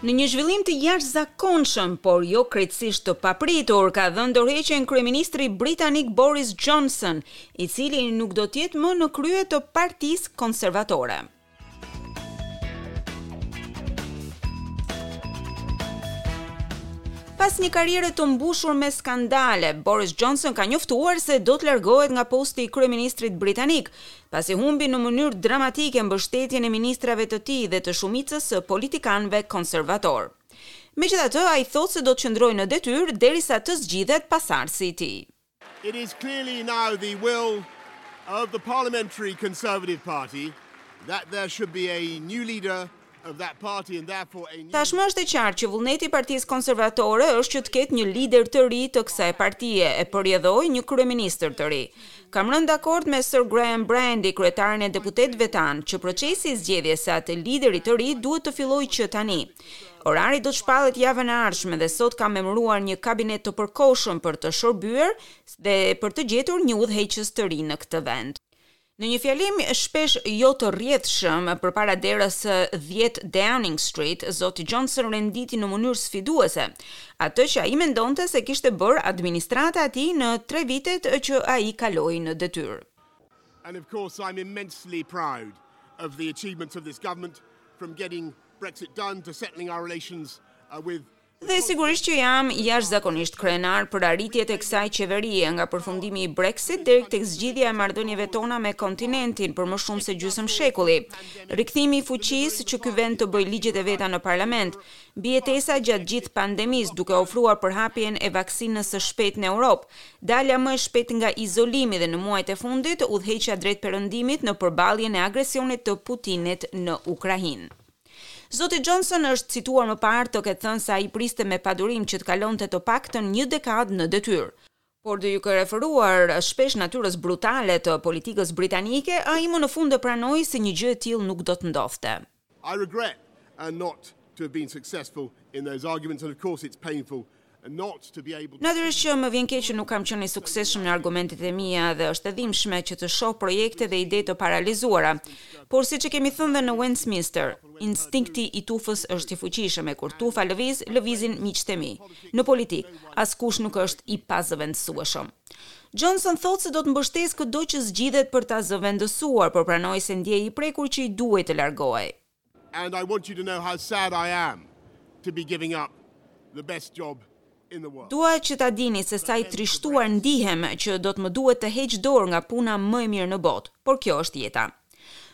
Në një zhvillim të jashtëzakonshëm, por jo krejtësisht të papritur, ka dhënë dorëheqjen kryeministri britanik Boris Johnson, i cili nuk do të jetë më në krye të Partisë Konservatore. Pas një karriere të mbushur me skandale, Boris Johnson ka njoftuar se do të largohet nga posti i kryeministrit britanik, pasi humbi në mënyrë dramatike mbështetjen e ministrave të tij dhe të shumicës së politikanëve konservatorë. Megjithatë, ai thotë se do të qëndrojë në detyrë derisa të zgjidhet pasardhësi i tij. It is clearly now the will of the Parliamentary Conservative Party that there should be a new leader of that party and therefore a new Tashmë është e qartë që vullneti i Partisë Konservatore është që të ketë një lider të ri të kësaj partie e përrjedhojë një kryeministër të ri. Kam rënë dakord me Sir Graham Brady, kryetarin e deputetëve tanë, që procesi i zgjedhjes së atij lideri të ri duhet të fillojë që tani. Orari do të shpallet javën e ardhshme dhe sot kam emëruar një kabinet të përkohshëm për të shërbyer dhe për të gjetur një udhëheqës të ri në këtë vend. Në një fjalim shpesh jo të rrjedhshëm përpara derës së dhjetë Downing Street, zoti Johnson renditi në mënyrë sfiduese atë që ai mendonte se kishte bërë administrata e tij në tre vitet që ai kaloi në detyrë. Dhe sigurisht që jam jashtëzakonisht krenar për arritjet e kësaj qeverie, nga përfundimi i Brexit deri tek zgjidhja e marrëdhënieve tona me kontinentin për më shumë se gjysëm shekulli, rikthimi i fuqisë që ky vend të bëjë ligjet e veta në parlament, mbijetesa gjatë gjithë pandemisë duke ofruar përhapjen e vaksinës së shpejtë në Europë, Dalja më e shpejtë nga izolimi dhe në muajt e fundit, udhëheqja drejt Perëndimit në përballjen e agresionit të Putinit në Ukrainë. Zoti Johnson është cituar më parë të ketë thënë se ai priste me padurim që të kalonte të paktën një dekadë në detyrë, por duke iu referuar shpesh natyrës brutale të politikës britanike, ai më në fund e pranoi se një gjë e tillë nuk do të ndodhte. I regret and not to have been successful in those arguments and of course it's painful not to be able to Natyrisht që më vjen keq që nuk kam qenë i suksesshëm në argumentet e mia dhe është e dhimbshme që të shoh projekte dhe ide të paralizuara. Por siç e kemi thënë dhe në Westminster, instinkti i tufës është i fuqishëm e kur tufa lëviz, lëvizin miqtë e mi. Në politikë, askush nuk është i pazëvendësueshëm. Johnson thotë se do të mbështesë këdo që zgjidhet për ta zëvendësuar, por pranoi se ndihej i prekur që i duhej të largohej. Dua që ta dini se sa i trishtuar ndihem që do të më duhet të heq dorë nga puna më e mirë në botë, por kjo është jeta.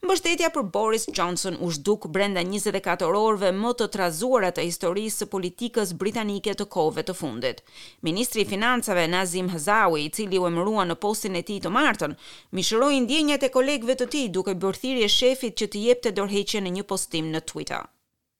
Mbështetja për Boris Johnson u zhduk brenda njëzet e katër orëve më të trazuara të historisë së politikës britanike të kohëve të fundit. Ministri i Financave, Nadhim Zahawi, i cili u emërua në postin e tij të martën, mishëroi ndjenjat e kolegëve të tij duke i bërë thirrje shefit që të jepte dorëheqje në një postim në Twitter.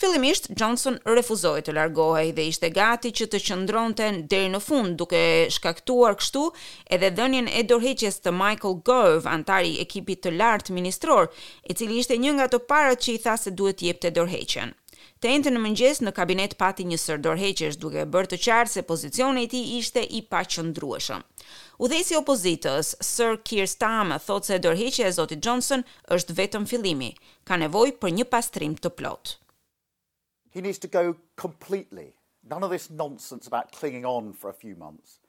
Fillimisht, Johnson refuzoi të largohej dhe ishte gati që të qëndronte deri në fund, duke shkaktuar kështu edhe dhënien e dorëheqjes të Michael Gove, anëtar i ekipit të lartë ministror, i cili ishte një nga të parët që i tha se duhet të jepte dorëheqjen. Të enjten në mëngjes, në kabinet pati një sërë dorëheqjesh, duke e bërë të qartë se pozicioni i tij ishte i paqëndrueshëm. Udhëheqësi i opozitës, Sir Keir Starmer, thotë se dorëheqja e zotit Johnson është vetëm fillimi, ka nevojë për një pastrim të plotë. He needs to go completely. None of this nonsense about clinging on for a few months.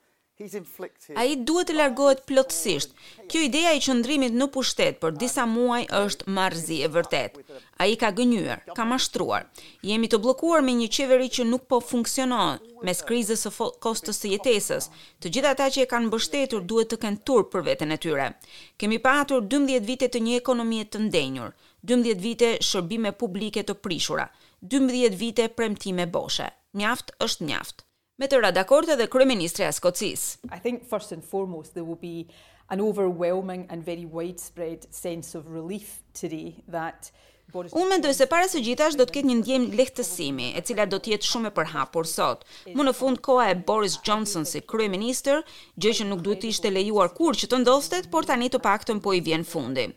He's inflicted. Ai duhet të largohet plotësisht. Kjo ideja e qëndrimit në pushtet për disa muaj është marrëzi e vërtetë. Ai ka gënjyer, ka mashtruar. Jemi të bllokuar me një qeveri që nuk po funksionon, mes krizës së kostos së jetesës. Të gjithë ata që e kanë mbështetur duhet të kenë turp për veten e tyre. Kemi patur dymbëdhjetë vite të një ekonomie të ndenjur, dymbëdhjetë vite shërbime publike të prishura, dymbëdhjetë vite premtime boshe. Mjaft është mjaft. Me të ra dakord edhe kryeministrja e Skocisë. I think first and foremost there will be an overwhelming and very widespread sense of relief today that Unë mendoj se para së gjithash do të ketë një ndjenjë lehtësimi, e cila do të jetë shumë e përhapur sot. Më në fund koha e Boris Johnson si kryeministër, gjë që nuk duhet të ishte lejuar kurrë që të ndodhte, por tani të paktën po i vjen fundi.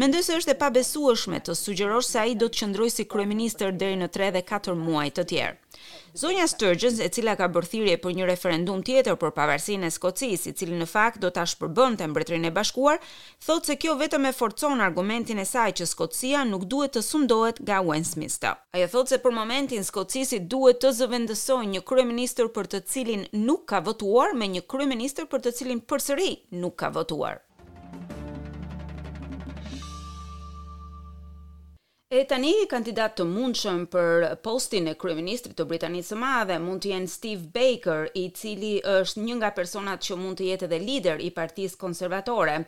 Mendoj se është e pabesueshme të sugjerosh se ai do të qëndrojë si kryeministër deri në tre dhe katër muaj të tjerë. Zonja Sturgeon, e cila ka bërë thirrje për një referendum tjetër për pavarësinë e Skocisë, i cili në fakt do ta shpërbënte Mbretërinë e Bashkuar, thotë se kjo vetëm e forcon argumentin e saj që Skocia nuk duhet të sundohet nga Westminster. Ajo thotë se për momentin Skocia duhet të zëvendësojë një kryeministër për të cilin nuk ka votuar me një kryeministër për të cilin përsëri nuk ka votuar. E tani kandidatë të mundshëm për postin e kryeministrit të Britanisë së Madhe mund të jenë Steve Baker, i cili është një nga personat që mund të jetë edhe lider i Partisë Konservatore.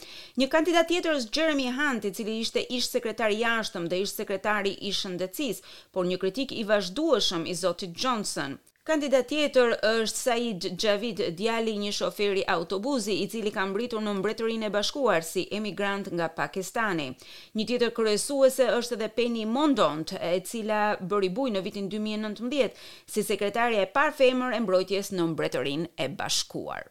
Një kandidat tjetër është Jeremy Hunt, i cili ishte ish-sekretar i Jashtëm dhe ish-sekretari i Shëndetësisë, por një kritik i vazhdueshëm i zotit Johnson. Kandidat tjetër është Sajid Javid, djali i një shoferi autobuzi, i cili ka mbërritur në Mbretërinë e Bashkuar si emigrant nga Pakistani. Një tjetër kryesuese është edhe Penny Mordaunt, e cila bëri bujë në vitin dy mijë e nëntëmbëdhjetë si sekretarja e parë femër e mbrojtjes në Mbretërinë e Bashkuar.